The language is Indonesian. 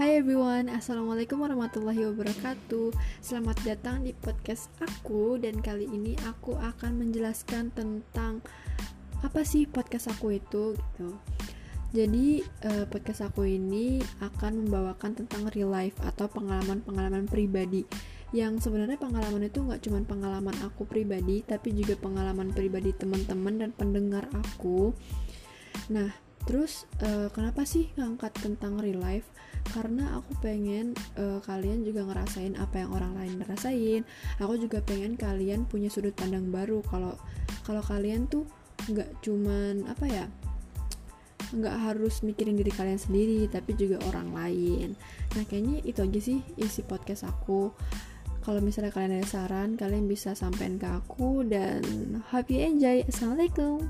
Hai everyone, Assalamualaikum warahmatullahi wabarakatuh. Selamat datang di podcast aku Dan kali ini aku akan menjelaskan tentang Apa sih podcast aku itu gitu. Jadi uh, podcast aku ini akan membawakan tentang real life Atau pengalaman-pengalaman pribadi. Yang sebenarnya pengalaman itu nggak cuma pengalaman aku pribadi Tapi juga pengalaman pribadi teman-teman dan pendengar aku. Nah, terus uh, kenapa sih ngangkat tentang real life? karena aku pengen uh, kalian juga ngerasain apa yang orang lain rasain. Aku juga pengen kalian punya sudut pandang baru. Kalau kalau kalian tuh nggak cuman apa ya nggak harus mikirin diri kalian sendiri tapi juga orang lain. Nah kayaknya itu aja sih isi podcast aku. Kalau misalnya kalian ada saran kalian bisa sampaikan ke aku. Dan happy enjoy. Assalamualaikum